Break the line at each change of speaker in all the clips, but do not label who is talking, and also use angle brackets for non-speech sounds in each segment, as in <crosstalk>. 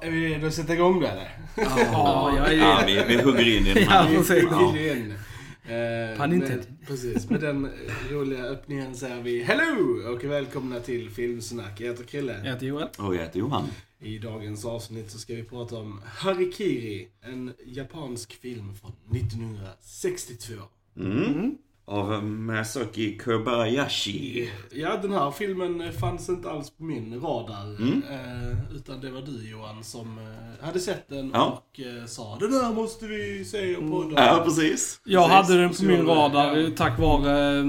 Ja, är vi redo att sätta igång då eller?
Ja, <laughs> jag är
Ja, vi, vi hugger in i den här.
Ja, precis.
In. Eh,
Pun
med-. Precis, med den roliga öppningen säger vi Hello och välkomna till Filmsnack. Jag heter Krille.
Jag heter Joel.
Och jag heter Johan.
I dagens avsnitt så ska vi prata om Harikiri, en japansk film från 1962.
Mm. Av Masaki Kobayashi.
Ja, den här filmen fanns inte alls på min radar.
Mm.
Eh, utan det var du Johan som eh, hade sett den
Ja.
och eh, sa Den här måste vi se och podda.
Ja, precis.
Jag
precis.
hade den på min radar
ja.
tack vare, eh,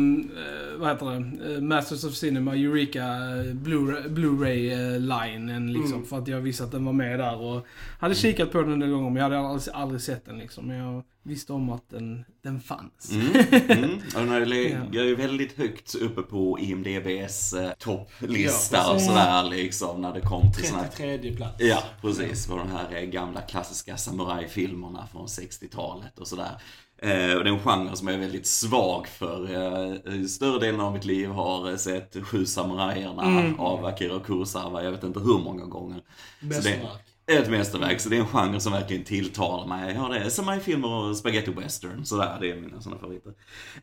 vad heter det, Masters of Cinema, Eureka, eh, Blu- Blu-ray-linen liksom.
Mm.
För att jag visste att den var med där och hade kikat på den en del gånger men jag hade aldrig, aldrig sett den liksom. Men jag visste om att den, den fanns.
Mm, mm. <laughs> Och den ligger
Ja.
ju väldigt högt uppe på IMDBs eh, topplista
Ja,
och sådär liksom när det kom till såna här
33 plats.
Ja, precis. På de här eh, gamla klassiska samurajfilmerna från 60-talet och sådär. Eh, och det är en genre som jag är väldigt svag för. Eh, större delen av mitt liv har sett Sju samurajerna
Mm.
av Akira Kurosawa, jag vet inte hur många gånger.
Mästerverk.
Ett mästerverk, så det är en genre som verkligen tilltalar mig. Ja, det är samurajfilmer och spaghetti western, sådär, det är mina sådana favoriter.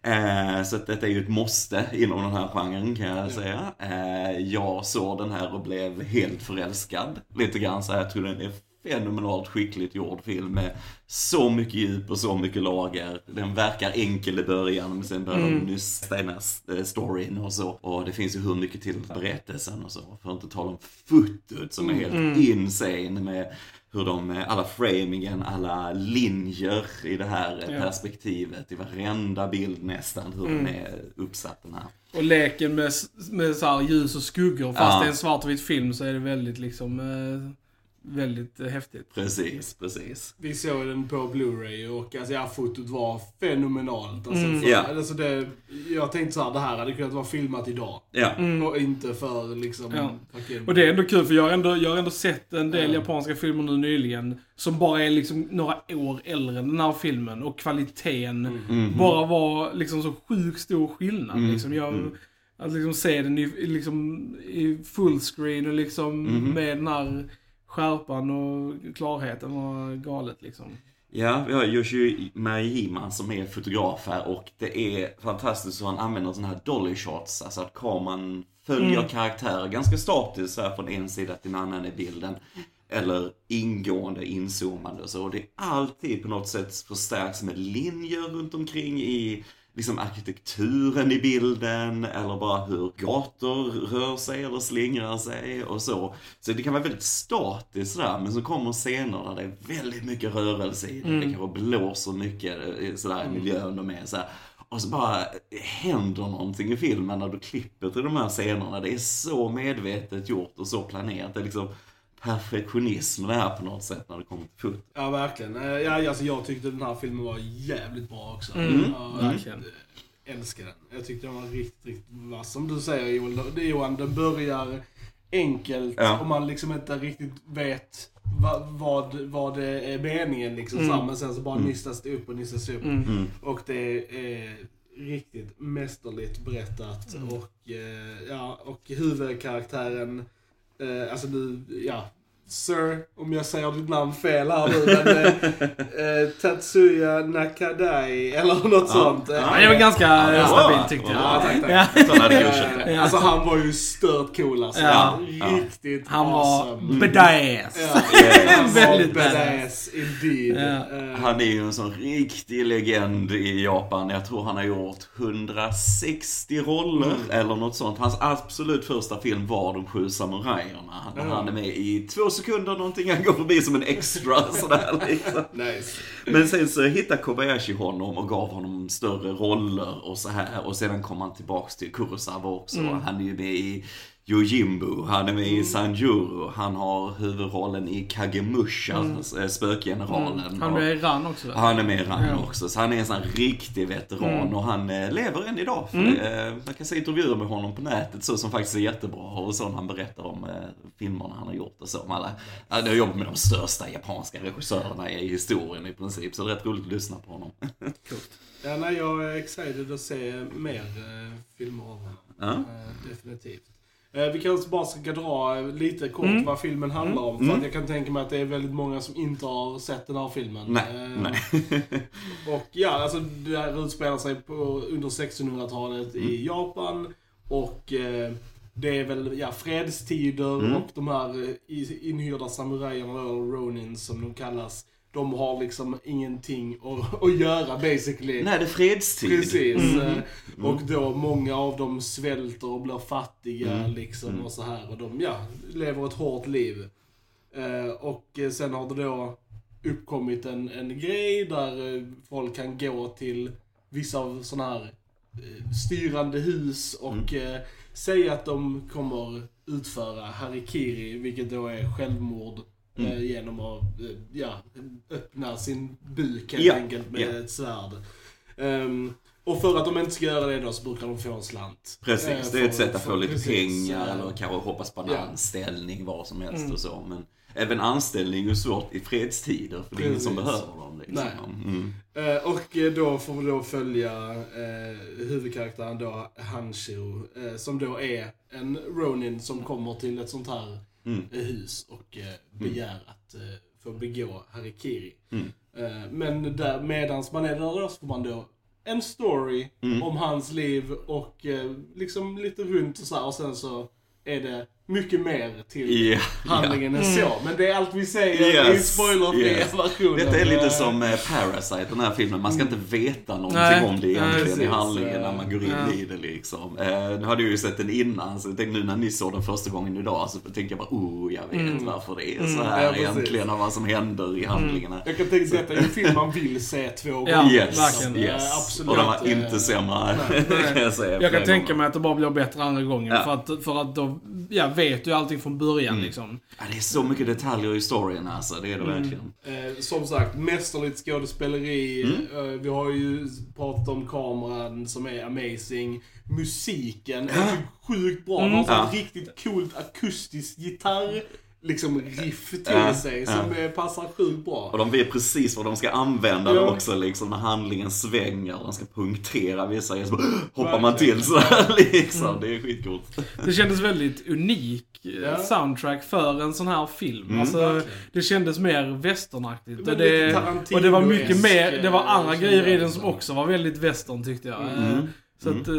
Eh, så att detta är ju ett måste inom den här genren kan jag säga. Eh, jag såg den här och blev helt förälskad. Lite grann så här, jag tror den är fenomenalt skickligt gjord film med så mycket djup och så mycket lager. Den verkar enkel i början men sen börjar
Mm.
de nysta den här eh, storyn och så. Och det finns ju hur mycket till berättelsen och så. För att inte tala om fotot som är helt
Mm.
insane med hur de, eh, alla framingen, alla linjer i det här
Ja.
perspektivet, i varenda bild nästan, hur den är uppsatt den här.
Och leken med, med så här ljus och skuggor. Fast
Ja.
det är en svartvit film så är det väldigt liksom, eh, väldigt eh, häftigt.
Precis, precis.
Vi såg den på Blu-ray och alltså, ja, fotot var fenomenalt. Alltså,
Mm.
för,
Ja.
alltså, det, jag tänkte så här, det här hade kunnat vara filmat idag.
Ja.
Och inte för liksom...
Mm. Ja. Och det är ändå kul för jag har ändå, jag har ändå sett en del
Ja.
japanska filmer nu nyligen. Som bara är liksom några år äldre än den här filmen. Och kvaliteten
Mhm.
bara var liksom så sjukt stor skillnad.
Mm.
Liksom jag,
Mm.
Att liksom se den i, i liksom, i fullscreen och liksom
Mhm.
med den här skärpan och klarheten var galet liksom.
Ja, vi har Yoshi Maihima som är fotograf här och det är fantastiskt hur han använder sådana här dolly shots, alltså att kameran följer
Mm.
karaktärer ganska statiskt så här från en sida till en annan i bilden. Eller ingående, inzoomande och så. Och det är alltid på något sätt förstärks med linjer runt omkring i liksom arkitekturen i bilden eller bara hur gator rör sig eller slingrar sig och så. Så det kan vara väldigt statiskt sådär, men så kommer scener där det är väldigt mycket rörelse i det.
Mm.
Det kanske blåser mycket sådär i miljön de är så här. Och så bara händer någonting i filmen när du klipper till de här scenerna. Det är så medvetet gjort och så planerat. Det är liksom perfektionism det här på något sätt när det kommer till fot.
Ja, verkligen. Eh, Ja, alltså, jag tyckte den här filmen var jävligt bra också.
Mm.
Ja,
Verkligen.
jag älskar den. Jag tyckte den var riktigt, riktigt vass. Som du säger Joel, det- Johan, den börjar enkelt
Ja.
och man liksom inte riktigt vet vad, vad, vad det är meningen liksom.
Mm.
Så Men sen så bara
Mm.
nystas det upp och nystas upp.
Mm.
Mm.
Och det är riktigt mästerligt berättat.
Mm.
Och, eh, ja, och huvudkaraktären, eh, alltså nu, ja, Sir, om jag säger ditt namn fel här nu, men eh, <laughs> eh, Tatsuya Nakadai, eller något sånt.
Ja,
Ja, det var ganska
Ja, ja.
stabilt tyckte jag.
Ja, tack, tack. <laughs>
Ja.
Eh, Alltså han var ju stört cool alltså.
Ja,
ja.
Riktigt
Han var
awesome.
badass.
Ja, <laughs>
Yes.
han var
Väldigt
badass indeed.
Ja.
Eh,
Han är ju en sån riktig legend i Japan. Jag tror han har gjort 160 roller eller något sånt. Hans absolut första film var De sju samurajerna. Han,
Ja.
han är med i två sekunder någonting, han går förbi som en extra <laughs> sådär liksom.
Nice.
Men sen så hittade Kobayashi honom och gav honom större roller och så här. Och sedan kom han tillbaks till Kurosawa också.
Mm.
Han är ju med i Yojimbo, han är med i Sanjuro, han har huvudrollen i Kagemusha, mm. spökgeneralen.
Mm. Han är med i Run också.
Och Han är med i Run
Ja.
också, så han är en sån riktig veteran
Mm.
och han eh, lever än idag. För
Mm.
det, eh, man kan se intervjuer med honom på nätet så som faktiskt är jättebra och så när han berättar om eh, filmerna han har gjort och så. Alla, det har jobbat med de största japanska regissörerna i historien i princip, så det är rätt roligt att lyssna på honom. <laughs>
Ja, nej, jag är excited att se mer eh, filmer av honom.
Ja.
Eh, definitivt. Eh, vi kanske bara ska dra eh, lite kort
Mm.
vad filmen handlar om. För
Mm.
att jag kan tänka mig att det är väldigt många som inte har sett den här filmen.
Nej,
Eh,
nej. <laughs>
Och ja, alltså det här utspelar sig på, under 1600-talet
Mm.
i Japan. Och eh, det är väl ja, fredstider
Mm.
och de här eh, inhyrda samurajerna, eller ronins som de kallas. De har liksom ingenting att, att göra basically.
Nej, det är fredstid.
Precis.
Mm.
eh, Och då många av dem svälter och blir fattiga
Mm.
liksom
Mm.
och så här. Och de, ja, lever ett hårt liv. Eh, och eh, sen har det då uppkommit en, en grej där folk kan gå till vissa av sådana här styrande hus och eh, säga att de kommer utföra harikiri, vilket då är självmord. Eh,
Mm.
Genom att eh, ja, öppna sin buk helt
Ja,
enkelt med
ja.
ett svärd. Ehm, och för att de inte ska göra det då så brukar de få en slant. Eh,
Precis, det är ett sätt att få
för-
lite
precis,
pengar
eh,
eller kanske hoppas på en
Ja.
anställning, vad som helst
Mm.
och så. Men även anställning är svårt i fredstider, för det är ingen som behöver dem. Liksom.
Nej.
Mm.
Eh, och eh, då får vi då följa eh, huvudkaraktären då, Hanshiro, eh, som då är en Ronin som kommer till ett sånt här
Mm.
eh, hus och eh, begär att eh, få begå harikiri.
Mm.
Men där, medans man är där då så får man då en story
Mm.
om hans liv och liksom lite runt och så här, och sen så är det mycket mer till
Ja,
handlingen än så. Men det är allt vi säger i
Yes,
spoilerfria
yes.
versionen.
Detta är lite
Eh,
som eh, Parasite, den här filmen. Man ska inte veta någonting
Nej,
om det
nej,
egentligen i
precis.
handlingen när man går in
Ja.
i det liksom. Eh, nu hade jag ju sett den innan, så jag tänkte nu när ni såg den första gången idag så tänkte jag bara, oh, jag vet
Mm.
varför det är
Mm,
så
ja,
här
precis.
egentligen och vad som händer i handlingarna.
Jag kan tänka att detta är en film man vill se två gånger.
Ja,
Yes,
verkligen.
Eh,
yes.
absolut.
Och den var
eh,
inte sämre,
nej. <laughs>
kan jag säga.
Jag kan tänka mig att det bara blir bättre andra gången.
Ja.
För, att, för att då ja, vet du allting från början
Mm.
liksom.
Ja, det är så mycket detaljer i storyn alltså, det är det
Mm.
verkligen.
Eh, som sagt, mästerligt skådespeleri.
Mm.
Eh, vi har ju pratat om kameran som är amazing. Musiken är typ sjukt bra.
Mm.
Har
Ja.
riktigt coolt akustiskt gitarr liksom riff till
Ja,
sig
ja.
som eh, passar sjukt bra.
Och de vet precis vad de ska använda
Ja.
det också liksom när handlingen svänger. De ska punktera vissa grejer, så hoppar man till sådär <laughs> liksom.
Mm.
Det är skitcoolt.
Det kändes väldigt unik eh,
Ja.
soundtrack för en sån här film.
Mm.
Alltså, det kändes mer westernaktigt. Och det, och det var mycket mer, det var
eh,
andra grejer i den som
också.
var väldigt western tyckte jag.
Mm.
Så
Mm.
att eh,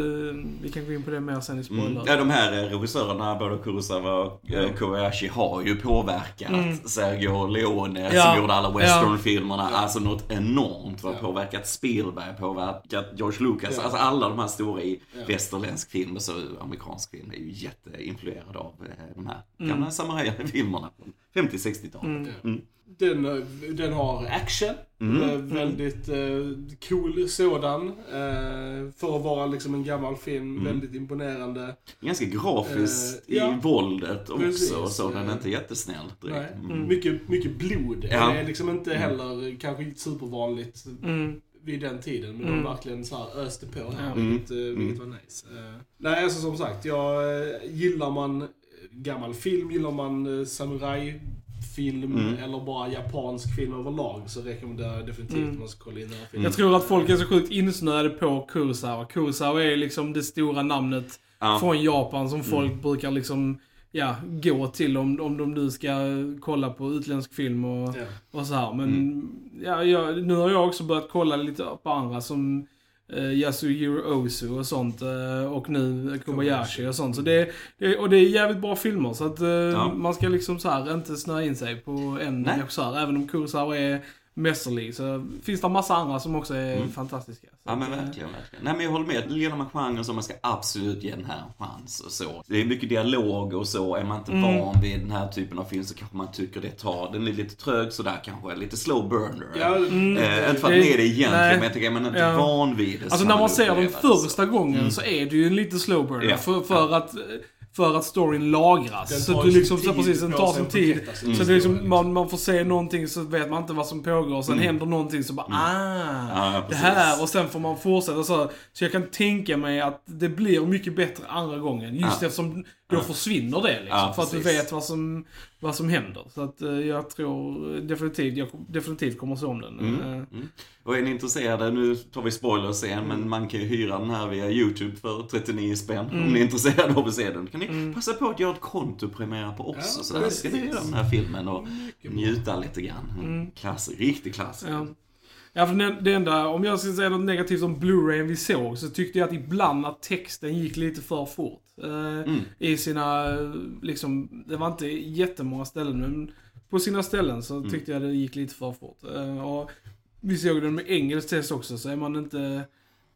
vi kan gå in på det mer sen i spoiler.
Mm. Ja, de här eh, regissörerna, både Kurosawa och eh, Kobayashi, har ju påverkat
Mm.
Sergio Leone
Ja.
som gjorde alla westernfilmerna. Alltså något enormt. Vad
Ja.
påverkat Spielberg, påverkat George Lucas.
Ja.
Alltså alla de här stora i
Ja.
västerländsk film och så amerikansk film är ju jätteinfluerade av eh, de här
Mm.
gamla samurajfilmerna från 50-60-talet.
Mm.
Mm.
Den, den har action.
Mm.
Eh, väldigt eh, cool sådan. Eh, för att vara liksom en gammal film.
Mm.
Väldigt imponerande.
Ganska grafiskt
Eh, ja.
i våldet också,
Precis,
så den är inte jättesnäll direkt. Mm.
Mycket, mycket blod.
Ja.
Det är liksom inte
Mm.
heller kanske supervanligt
Mm.
vid den tiden. Men
Mm.
de verkligen så här öste på här,
Ja.
vilket, vilket var nice. Eh, nej, alltså som sagt, jag gillar man gammal film, gillar man eh, samurajfilm
Mm.
eller bara japansk film överlag så rekommenderar jag definitivt
Mm.
att man ska kolla in den här filmen.
Jag tror att folk är så sjukt insnöade på Kurosawa. Kurosawa är liksom det stora namnet
Ja.
från Japan som folk
Mm.
brukar liksom, ja, gå till om, om de nu ska kolla på utländsk film och,
Ja.
och så här. Men
Mm.
ja, jag, nu har jag också börjat kolla lite på andra som eh, Yasuhiro Ozu och sånt. Eh, och nu Kobayashi och sånt. Så det, det, och det är jävligt bra filmer. Så att eh, man ska liksom så här inte snöa in sig på en regissör. Även om Kurosawa är mästerlig så finns det massa andra som också är
Mm.
fantastiska. Så
Ja men
eh,
verkligen, verkligen. Nej men jag håller med. Gillar man genren så man ska absolut ge den här en chans och så. Det är mycket dialog och så. Är man inte
Mm.
van vid den här typen av film så kanske man tycker det tar, den är lite trög sådär kanske. Lite slow burner.
Ja,
Mm.
Eh, inte för att
Det-
är det egentligen,
nej.
men jag tycker är man inte
Ja.
van vid det så
Alltså när man ser den
det så.
första gången
Mm.
så är det ju en lite slow burner.
Ja.
För, för, att, för att storyn lagras. Så att du liksom, så precis, den tar sin
att
tid.
Mm.
Så
historia,
liksom, man, man får se någonting så vet man inte vad som pågår. Sen
Mm.
händer någonting så bara ah,
Ja,
det här. Och sen får man fortsätta så. Så jag kan tänka mig att det blir mycket bättre andra gången. Just
Ja.
eftersom då försvinner det liksom.
Ja,
för att du vet vad som, vad som händer. Så att uh, jag tror definitivt, jag definitivt kommer se om den. Mm. Uh, mm.
Och är ni intresserade, nu tar vi spoilers mm. men man kan ju hyra den här via YouTube för 39 spänn. Mm. Om ni är intresserade av att se den. Kan ni mm. passa på att göra ett konto premiera på oss. Ja, så där ska ni göra den här filmen och njuta lite grann. Mm. Klass, riktig klassiker.
Ja. Ja, för det enda, om jag ska säga något negativt om Blu-ray vi såg, så tyckte jag att ibland att texten gick lite för fort. Eh, mm. I sina, liksom, det var inte jättemånga ställen, men på sina ställen så mm. tyckte jag det gick lite för fort. Eh, och vi såg den med engelskt test också, så är man inte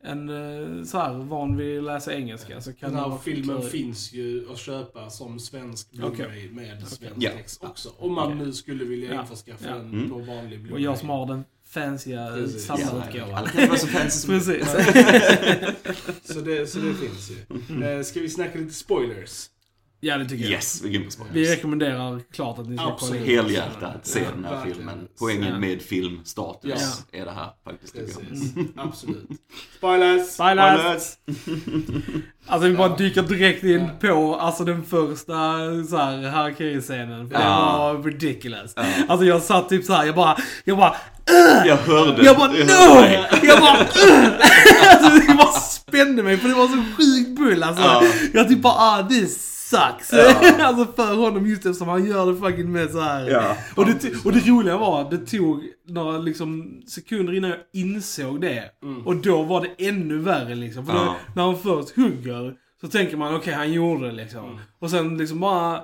en eh, så här van vid att läsa engelska så kan
Den här filmen kul. finns ju att köpa som svensk Blu-ray okay. med okay. svensk yeah. text också. Om man nu skulle vilja införskaffa ja. den mm. på vanlig Blu-ray.
Och jag som har den fancya samlarutgåvan.
Alla kan vara så fancy
Precis. <laughs>
så, det, så det finns ju. Mm. <laughs> Ska vi snacka lite spoilers?
Ja, det tycker
jag. Yes, vi
rekommenderar klart att ni ska
kolla in Helhjärtat se den här verkligen. filmen. Poängen med filmstatus ja. är det här faktiskt.
Mm. <laughs> Absolut. Spoilers!
Spoilers! <laughs> alltså vi bara dyker direkt in på alltså den första så här harakiri-scenen. För ja. det var ridiculous. Ja. Alltså jag satt typ så här, jag bara, jag bara
Uh! Jag hörde.
Jag bara no! Jag bara <laughs> alltså, jag bara spände mig för det var så sjukt bull alltså. Ja. Jag typ bara ah this sucks. Ja. <laughs> alltså för honom just eftersom han gör det fucking med så här. Ja. Och, det, och det roliga var, det tog några liksom sekunder innan jag insåg det. Mm. Och då var det ännu värre liksom. För ja. då, när han först hugger så tänker man okej okay, han gjorde det liksom. Mm. Och sen liksom bara,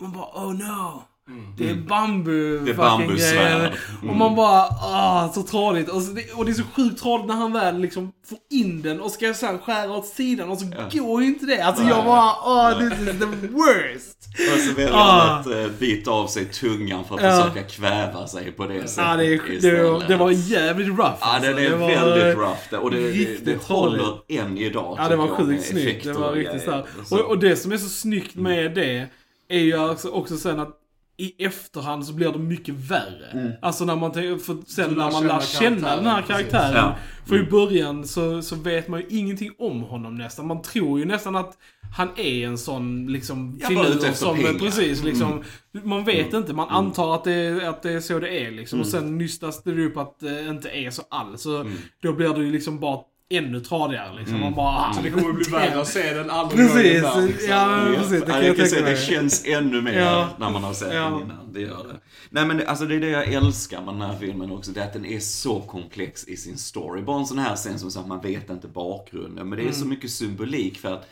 man bara oh no. Mm. Det är bambu det är. Mm. Och man bara, ah så tradigt. Och, det, och det är så sjukt tradigt när han väl liksom får in den och ska sen skära åt sidan och så ja. går ju inte det. Alltså Nej. jag bara, ah oh, this is the worst.
Och så väljer han att uh, bita av sig tungan för att ja. försöka kväva sig på det sättet.
Ja, det, det, det var jävligt rough.
Ja, alltså. det är det väldigt rough. Och det, det, det håller än idag.
Ja, det var sjukt snyggt. Det var riktigt starkt. Och, och det som är så snyggt med det är ju alltså också sen att i efterhand så blir det mycket värre. Mm. Alltså när man, för sen när man lär känna den här karaktären. Ja. För i mm. början så, så vet man ju ingenting om honom nästan. Man tror ju nästan att han är en sån liksom filur som, pengar. precis liksom. Mm. Man vet mm. inte, man mm. antar att det, att det är så det är liksom. Och mm. sen nystas det upp att det inte är så alls. Så då blir det ju liksom bara ännu tradigare liksom. Mm. Man bara,
ah, så det kommer bli värre att se den andra
Precis, gången liksom. ja, precis. Det
kan jag, jag kan säga, det känns ännu mer ja. när man har sett ja. den innan. Det gör det. Nej men alltså det är det jag älskar med den här filmen också. Det är att den är så komplex i sin story. Bara en sån här scen som sagt, man vet inte bakgrunden. Men det är mm. så mycket symbolik för att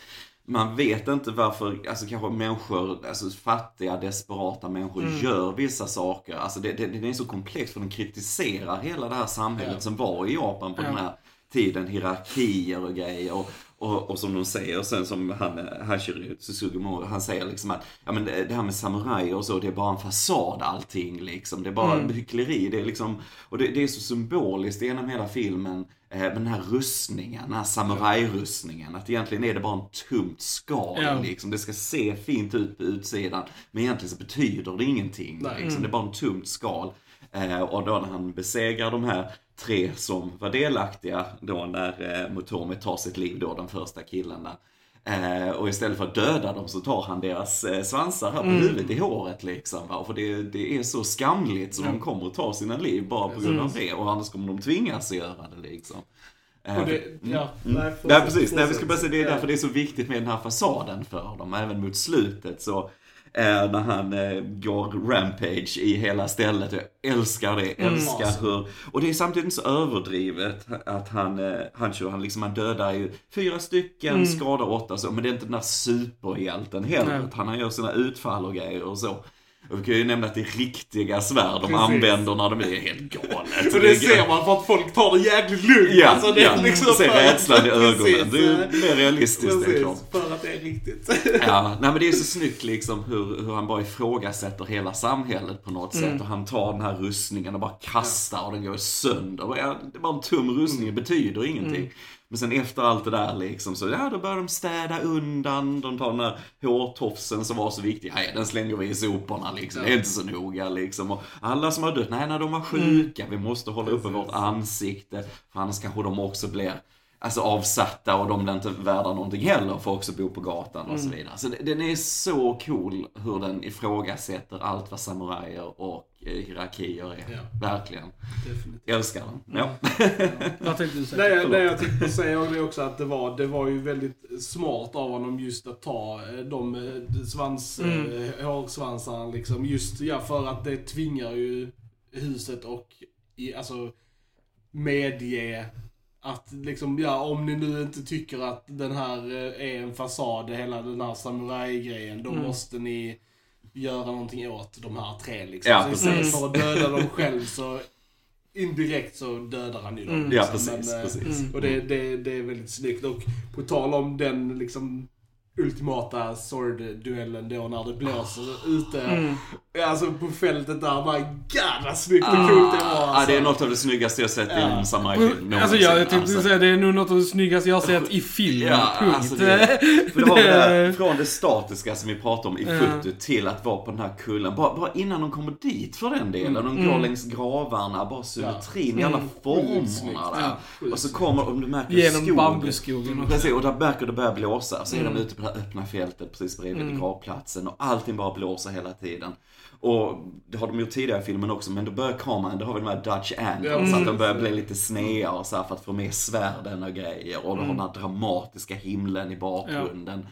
man vet inte varför, alltså kanske människor, alltså fattiga, desperata människor mm. gör vissa saker. Alltså det, det, det, är så komplext för den kritiserar hela det här samhället ja. som var i Japan på ja. den här tiden, hierarkier och grejer. Och, och, och som de säger, och sen som han, Hashiri Susugumo, han säger liksom att, ja men det, här med samurajer och så, det är bara en fasad allting liksom. Det är bara mm. hyckleri. Det är liksom, och det, det är så symboliskt genom hela filmen, eh, med den här rustningen, den här samurajrustningen. Att egentligen är det bara en tumt skal ja. liksom. Det ska se fint ut på utsidan, men egentligen så betyder det ingenting. Liksom. Mm. Det är bara en tumt skal. Eh, och då när han besegrar de här tre som var delaktiga då när eh, Motomi tar sitt liv då, den första där. Eh, och istället för att döda dem så tar han deras eh, svansar här på mm. huvudet i håret liksom. Va? För det, det är så skamligt så mm. de kommer att ta sina liv bara på grund av det. Och annars kommer de tvingas göra det liksom.
Eh, det, ja,
mm. nej, nej, precis. Nej, vi ska bara säga, det är därför det är så viktigt med den här fasaden för dem. Även mot slutet så eh, när han eh, går rampage i hela stället. Jag älskar det, mm. älskar mm. hur, och det är samtidigt så överdrivet att han, eh, han, kör, han, liksom, han dödar ju fyra stycken, mm. skadar åtta så, men det är inte den där superhjälten heller. Mm. Han gör sina utfall och grejer och så. Och vi kan ju nämna att det är riktiga svärd de Precis. använder när de är helt galet.
Så det ser man för att folk tar det jäkligt lugnt.
Ja, alltså, det ja. Liksom ser rädslan i ögonen. Det är mer realistiskt
Precis, det är klart. för att det är riktigt.
Ja, nej men det är så snyggt liksom hur, hur han bara ifrågasätter hela samhället på något mm. sätt. Och han tar den här rustningen och bara kastar och den går sönder. Det är bara en tum rustning, det betyder ingenting. Mm. Men sen efter allt det där liksom så, ja då börjar de städa undan, de tar den där hårtofsen som var så viktig, nej den slänger vi i soporna liksom, ja. det är inte så noga liksom. Och alla som har dött, nej när de var sjuka, mm. vi måste hålla uppe vårt ansikte, för annars kanske de också blir alltså avsatta och de blir inte värda någonting heller, får också bo på gatan och så
Mm.
vidare. Så det- den är så cool hur den ifrågasätter allt vad samurajer och eh, hierarkier är.
Ja.
Verkligen.
Definitivt.
Jag älskar den. Ja.
Vad tänkte du säga?
Nej,
Förlåt.
nej, jag tänkte säga det också att det var, det var ju väldigt smart av honom just att ta eh, de eh, svans,
Mm.
hårsvansarna liksom. Just ja, för att det tvingar ju huset och i, alltså medge att liksom, ja om ni nu inte tycker att den här eh, är en fasad, hela den här samurajgrejen, då
Mm.
måste ni göra någonting åt de här tre liksom.
Ja,
så istället för att döda dem själv så indirekt så dödar han ju dem.
Mm.
Ja,
liksom.
precis.
Men, eh,
precis.
Mm.
och det, det, det är väldigt snyggt. Och på tal om den liksom ultimata sword-duellen då när det blåser ute.
Mm.
Alltså på fältet där. My god vad snyggt och
Ah,
coolt det var.
Ja,
Alltså.
det är något av det snyggaste jag sett i
Ja.
en samurajfilm
Alltså
någonsin.
jag tänkte
Alltså.
säga, det är nog något av det snyggaste jag har sett i film.
Ja,
punkt.
alltså det- För det var det där, <laughs> från det statiska som vi pratade om i
Ja.
fotot till att vara på den här kullen. Bara, bara innan de kommer dit för den delen. De går
Mm.
längs gravarna, bara symmetrin i
Mm.
alla
snyggt.
formerna där.
Sjukt
Och så kommer, om du märker
Genom
skogen.
bambuskogen också.
Precis, och där märker det börjar blåsa. Så är
Mm.
de ute på det här öppna fältet precis bredvid
Mm.
gravplatsen och allting bara blåser hela tiden. Och det har de gjort tidigare i filmen också, men då börjar kameran, då har vi de här Dutch angles, så att de börjar bli lite snea och så här för att få med svärden och grejer. Och du har den här dramatiska himlen i bakgrunden. Ja,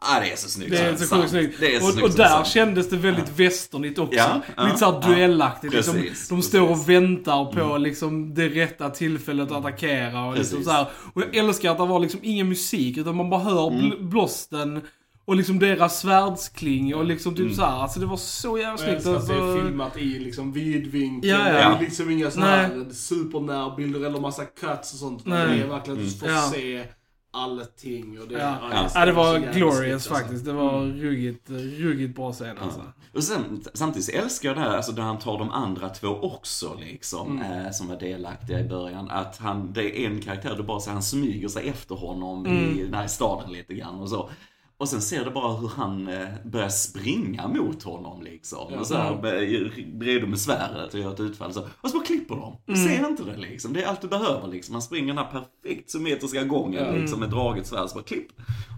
det är så snyggt
Det är så sjukt snyggt.
Det är så
Och,
snyggt
och där
sant.
kändes det väldigt westernigt också.
Ja, ja,
Lite såhär
ja.
duellaktigt. Liksom,
Precis,
de står
precis.
och väntar på liksom, det rätta tillfället att attackera. Och, liksom,
Precis.
så här. och jag älskar att det var liksom ingen musik, utan man bara hör
Mm.
bl- blåsten. Och liksom deras svärdskling och liksom typ
Mm.
så här. Alltså det var så jävla
Jag
snyggt.
älskar att det är
Alltså,
filmat i liksom vidvinkel.
Ja, ja.
Det är liksom inga såna
Nej.
här supernärbilder eller massa cuts och sånt.
Nej.
Det är verkligen att du får
Ja.
se allting. Och det,
Ja.
älskar
ja, det var glorious
snyggt, alltså.
faktiskt. Det var
Mm.
ruggigt, ruggigt bra scen alltså.
Och sen, samtidigt älskar jag det här, alltså där han tar de andra två också liksom,
Mm.
eh, som var delaktiga i början. Att han, det är en karaktär, du bara ser han smyger sig efter honom i
Mm.
den här staden lite grann och så. Och sen ser du bara hur han eh, börjar springa mot honom liksom.
Ja.
Och så här, med- redo med svärdet och gör ett utfall så. Och så bara klipper de. Du ser inte det liksom. Det är allt du behöver liksom. Han springer den här perfekt symmetriska gången
Ja.
liksom med draget svärd, så bara klipp.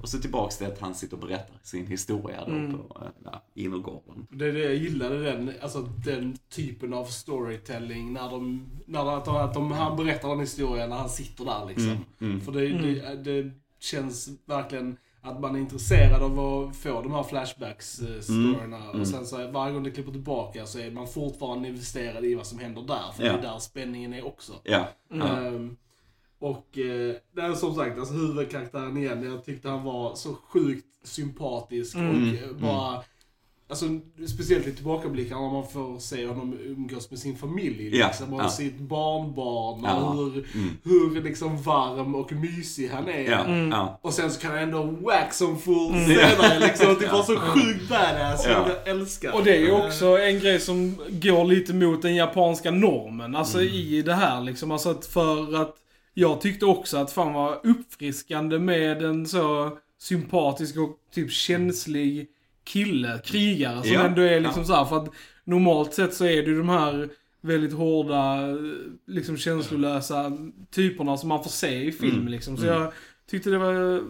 Och så tillbaks till att han sitter och berättar sin historia då
Mm.
på eh, ja, innergården.
Det är det jag gillade, den, alltså, den typen av storytelling. När, de, när de, att de, att de, han berättar den historien när han sitter där liksom.
Mm, mm.
För det, det, det känns verkligen att man är intresserad av att få de här flashbacks-storyerna.
Mm.
Och sen så varje gång det klipper tillbaka så är man fortfarande investerad i vad som händer där. För
Ja.
det är där spänningen är också.
Ja.
Mm.
Ehm, och eh, det är som sagt, alltså huvudkaraktären igen, jag tyckte han var så sjukt sympatisk
Mm.
och eh, bara Alltså speciellt i tillbakablickar när man får se honom umgås med sin familj.
Ja,
Liksom, och
ja.
sitt barnbarn och
Ja.
hur,
Mm.
hur liksom varm och mysig han är.
Ja,
Mm.
Och sen så kan han ändå wax som fool
Mm.
senare liksom. Det var
Ja.
så sjukt badass.
Ja.
Jag älskar
Och det är ju
Eh,
också en grej som går lite mot den japanska normen, alltså i det här liksom. Alltså att för att jag tyckte också att fan var uppfriskande med en så sympatisk och typ känslig kille, krigare, som
Ja,
ändå är liksom
ja.
så här, för att normalt sett så är det ju de här väldigt hårda, liksom känslolösa typerna som man får se i film
Mm,
liksom. Så
mm.
jag tyckte det var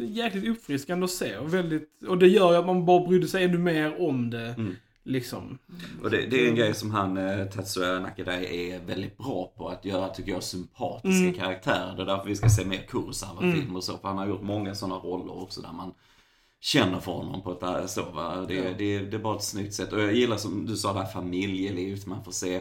jäkligt uppfriskande att se och väldigt, och det gör ju att man bara brydde sig ännu mer om det.
Mm.
Liksom.
Och det, det är en grej som han, eh, Tetsuya Nakadai, är väldigt bra på att göra, tycker jag, sympatiska
Mm.
karaktärer. Det är därför vi ska se mer Kurosawa-filmer
Mm.
och så. För han har gjort många sådana roller också där man känner för honom på ett där, så va. Det,
Ja.
det, det är bara ett snyggt sätt. Och jag gillar som du sa det här familjelivet man får se.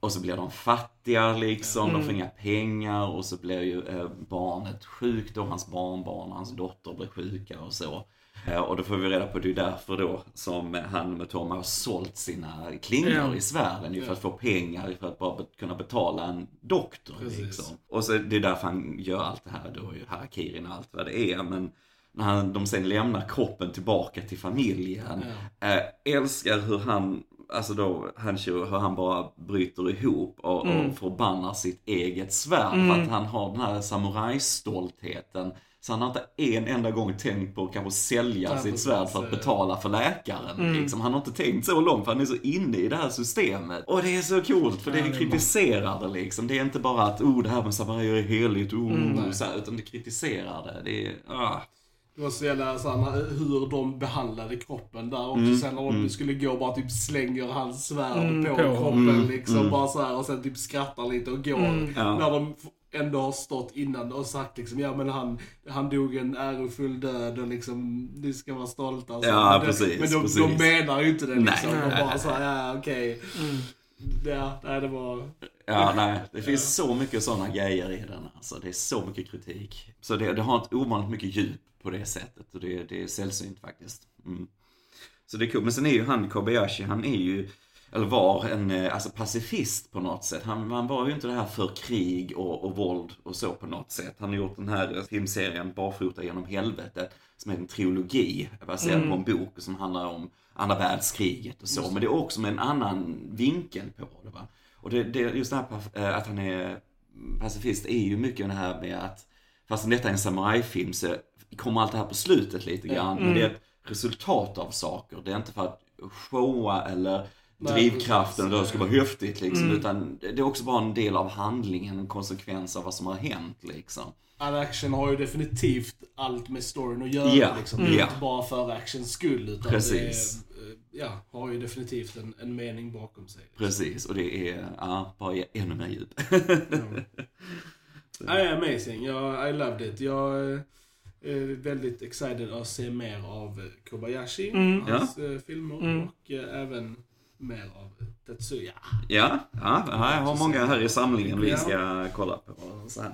Och så blir de fattiga liksom, de får
Mm.
inga pengar och så blir ju eh, barnet sjukt och hans barnbarn och hans dotter blir sjuka och så. Eh, och då får vi reda på det är därför då som han med Toma har sålt sina klingor
Ja.
i svärden ju för att få pengar för att bara kunna betala en doktor liksom. Och så det är därför han gör allt det här då, ju harakirin och allt vad det är. Men när han, de sen lämnar kroppen tillbaka till familjen. Eh, älskar hur han, alltså då, Hancho, hur han bara bryter ihop och, och
Mm.
förbannar sitt eget svärd.
Mm.
För att han har den här samurajstoltheten Så han har inte en enda gång tänkt på att kanske sälja
Nej,
sitt svärd för att betala för läkaren. Liksom. Han har inte tänkt så långt för han är så inne i det här systemet. Och det är så coolt för det
Ja, det är
kritiserar det liksom. Det är inte bara att oh det här med samarier är heligt, oh,
nej.
så här, utan det kritiserar det. Det är, ah.
Det var så jävla så här, hur de behandlade kroppen där också.
Mm,
Sen när de skulle gå och bara typ slänger hans svärd
Mm,
på,
på.
kroppen
Mm,
liksom.
mm.
Bara så här, och sen typ skrattar lite och går.
Mm.
Ja.
När de ändå har stått innan och sagt liksom, ja men han, han dog en ärofull död och liksom, ni ska vara stolta. och så.
Ja,
men det,
precis,
Men de,
precis.
de menar ju inte det liksom.
Nej,
de bara
nej.
så här, ja okej.
Mm.
Ja, nej det var...
Ja, nej. Det finns så mycket sådana grejer i den. Alltså. Det är så mycket kritik. Så det, det har ett ovanligt mycket djup på det sättet. Och det, det är sällsynt faktiskt. Mm. Så det är kul. Men sen är ju han Kobayashi, han är ju, eller var en eh, alltså pacifist på något sätt. Han, han var ju inte det här för krig och, och våld och så på något sätt. Han har gjort den här filmserien Barfota genom helvetet, som är en trilogi baserad på en bok som handlar om andra världskriget och så. Men det är också med en annan vinkel på det. Va? Och det, det, just det här eh, att han är pacifist är ju mycket det här med att Fast detta är en samurajfilm så kommer allt det här på slutet lite grann. Men det är ett resultat av saker. Det är inte för att showa eller drivkraften och det ska vara häftigt liksom. Utan det är också bara en del av handlingen, en konsekvens av vad som har hänt liksom.
All action har ju definitivt allt med storyn att göra
Ja,
liksom. Det är
ja.
inte bara för actions skull utan
Precis.
det är, eh, ja, har ju definitivt en, en mening bakom sig.
Precis, och det är, ja, bara ännu mer djup.
Nej, <laughs> amazing. Jag, I loved it. Jag eh, väldigt excited att se mer av eh, Kobayashi,
Mm.
hans eh, filmer
Mm.
och eh, även mer av Tetsuya.
Ja, ja, ja, jag har många här i samlingen vi ska kolla på. och Så här.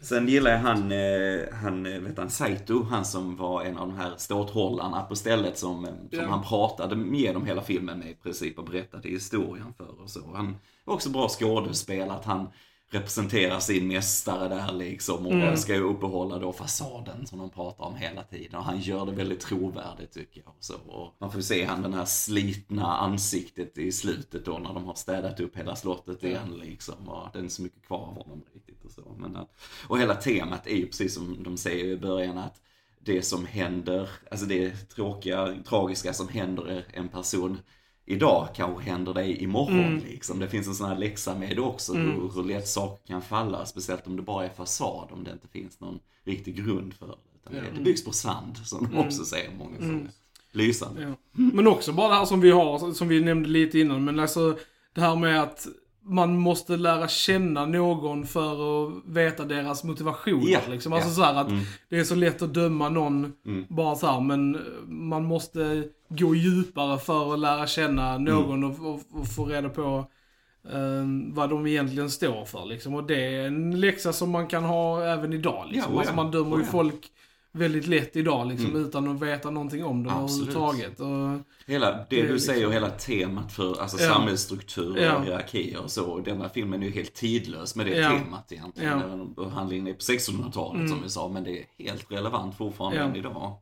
Sen gillar jag han, eh, han, eh, vet han, Saito, han som var en av de här ståthållarna på stället som, eh, som
Ja.
han pratade genom hela filmen med i princip och berättade historien för och så. Han är också bra skådespel, att han representerar sin mästare där liksom och
Mm.
ska ju uppehålla då fasaden som de pratar om hela tiden. Och han gör det väldigt trovärdigt tycker jag. Och så. Och man får se han den här slitna ansiktet i slutet då när de har städat upp hela slottet
Ja.
igen liksom. Och det är inte så mycket kvar av honom riktigt och så. Men, och hela temat är ju precis som de säger i början att det som händer, alltså det tråkiga, tragiska som händer en person idag kanske händer dig imorgon
Mm.
liksom. Det finns en sån här läxa med det också, hur, hur lätt saker kan falla. Speciellt om det bara är fasad, om det inte finns någon riktig grund för det. Utan det,
Ja.
det byggs på sand, som de också säger många gånger. Lysande.
Ja. Men också bara det här som vi har, som vi nämnde lite innan, men alltså det här med att man måste lära känna någon för att veta deras motivationer.
Ja,
liksom. Alltså
ja.
så här att
Mm.
det är så lätt att döma någon
Mm.
bara så här, men man måste gå djupare för att lära känna någon
Mm.
och, och, och få reda på eh, vad de egentligen står för. Liksom. Och det är en läxa som man kan ha även idag. Liksom.
Ja, oh
alltså, man dömer
Oh
ju folk väldigt lätt idag liksom,
Mm.
utan att veta någonting om dem överhuvudtaget. Och,
Hela, det,
Det
du
liksom-
säger, hela temat för alltså,
Ja.
samhällsstruktur
Ja.
och hierarkier och så. Denna filmen är ju helt tidlös med det
Ja.
temat egentligen.
Ja.
Handlingen är på 1600-talet
Mm.
som vi sa, men det är helt relevant fortfarande
Ja.
än idag.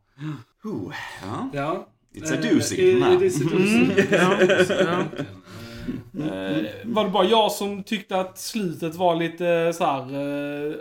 Oh, ja.
Ja.
It's a
Eh,
doozy,
it-
här.
it is a doozy.
Mm, <laughs> ja, ja.
Eh,
var det bara jag som tyckte att slutet var lite så här eh,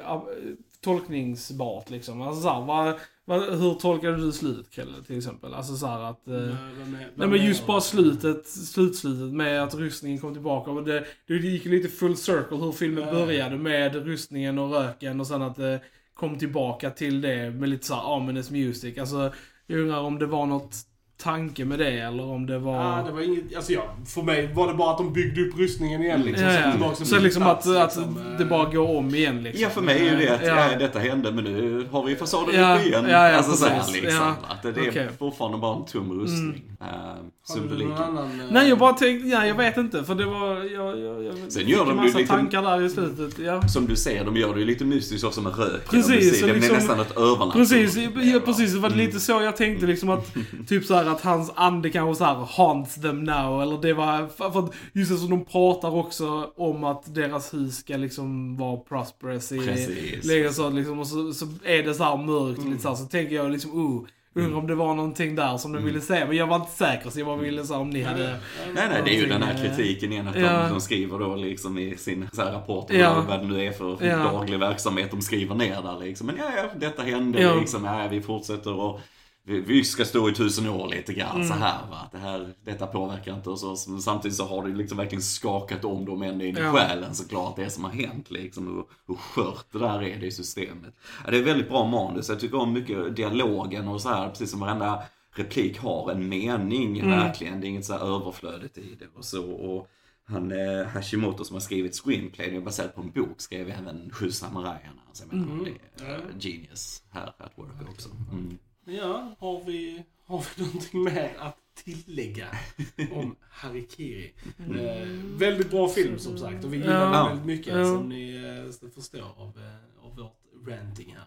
tolkningsbart liksom? Alltså så här, vad, vad, hur tolkade du slut, Kelle, till exempel? Alltså så här att... Eh,
med-
nej
vad
men just bara slutet, slutslutet med att rustningen kom tillbaka. Och det, det gick lite full circle hur filmen
Ja.
började med rustningen och röken och sen att det kom tillbaka till det med lite så här ominous music. Alltså, jag undrar om det var något tanke med det eller om det var...
Ja, det var inget, alltså ja, för mig var det bara att de byggde upp rustningen igen liksom.
Ja, ja. Så
på
liksom att,
plats,
att
liksom.
det bara går om igen liksom.
Ja, för mig är ju det att
Ja.
ja. detta hände, men nu har vi fasaden
Ja,
uppe igen.
ja, ja,
alltså så här,
precis.
liksom.
Ja.
Att det, det är fortfarande bara en tom rustning. Uh,
Har du någon annan... eh,
Nej, jag bara tänkte, ja, jag vet inte. För det var, jag, jag, jag
Sen gör de ju
massa
lite-
tankar där i slutet. Ja.
Som du säger, de gör det ju lite mystiskt också med röken.
Precis,
det
liksom-
är nästan ett övernaturligt.
Precis, ja, precis. Det var lite så jag tänkte liksom att, <laughs> typ så här att hans ande kanske så här haunts them now. Eller det var, för att just det som de pratar också om att deras hus ska liksom vara prosperous i
Precis.
liksom. Och så, så är det så här mörkt och lite så här, så tänker jag liksom, oh, undrar om det var någonting där som de ville säga. Men jag var inte säker så jag bara ville säga om ni hade...
Nej, nej, det är ju den här
eh,
kritiken igen att
ja.
de, de skriver då liksom i sin så här rapport, ja. vad det nu är för
Ja.
daglig verksamhet de skriver ner där liksom. Men ja, ja detta hände
Ja.
liksom, ja, vi fortsätter och vi, vi ska stå i tusen år lite grann
Mm.
så här va. Det här, detta påverkar inte oss. oss. Men samtidigt så har det liksom verkligen skakat om dem ända in i
Ja.
själen såklart, det som har hänt liksom. Hur, hur skört det där är det i systemet. Ja, det är väldigt bra manus. Jag tycker om mycket dialogen och så här, precis som varenda replik har en mening
Mm.
verkligen. Det är inget så här överflödigt i det och så. Och han eh, Hashimoto som har skrivit screenplay, det är baserat på en bok, skrev även Sju samurajerna. Så jag menar, det är eh, genius här at work också. Mm.
Ja, har vi, har vi någonting mer att tillägga om Harikiri? Eh, väldigt bra film som sagt och vi gillar
Ja.
den väldigt mycket
Ja.
som ni eh, förstår av, eh, av vårt ranting här.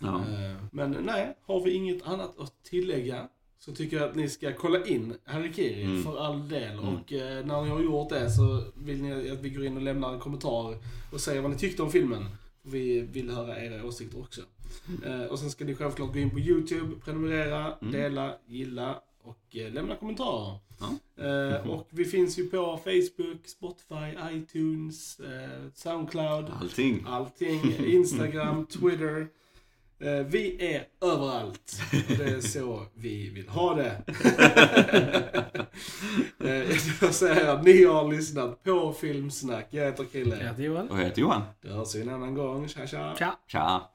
Ja.
Eh, Men nej, har vi inget annat att tillägga så tycker jag att ni ska kolla in Harikiri
Mm.
för all del.
Mm.
Och eh, när ni har gjort det så vill ni att vi går in och lämnar en kommentar och säger vad ni tyckte om filmen. Vi vill höra era åsikter också. Eh, och sen ska ni självklart gå in på YouTube, prenumerera,
Mm.
dela, gilla och eh, lämna kommentarer.
Ja.
Eh, och vi finns ju på Facebook, Spotify, iTunes, eh, Soundcloud.
Allting.
Allting. Instagram, <laughs> Twitter. Eh, vi är överallt. Och det är så vi vill ha det. <laughs> eh, jag säger att ni har lyssnat på Filmsnack. Jag heter Krille.
Ja, det är väl.
Och jag heter Johan.
Det hörs vi en annan gång. Tja tja.
Tja.
Tja.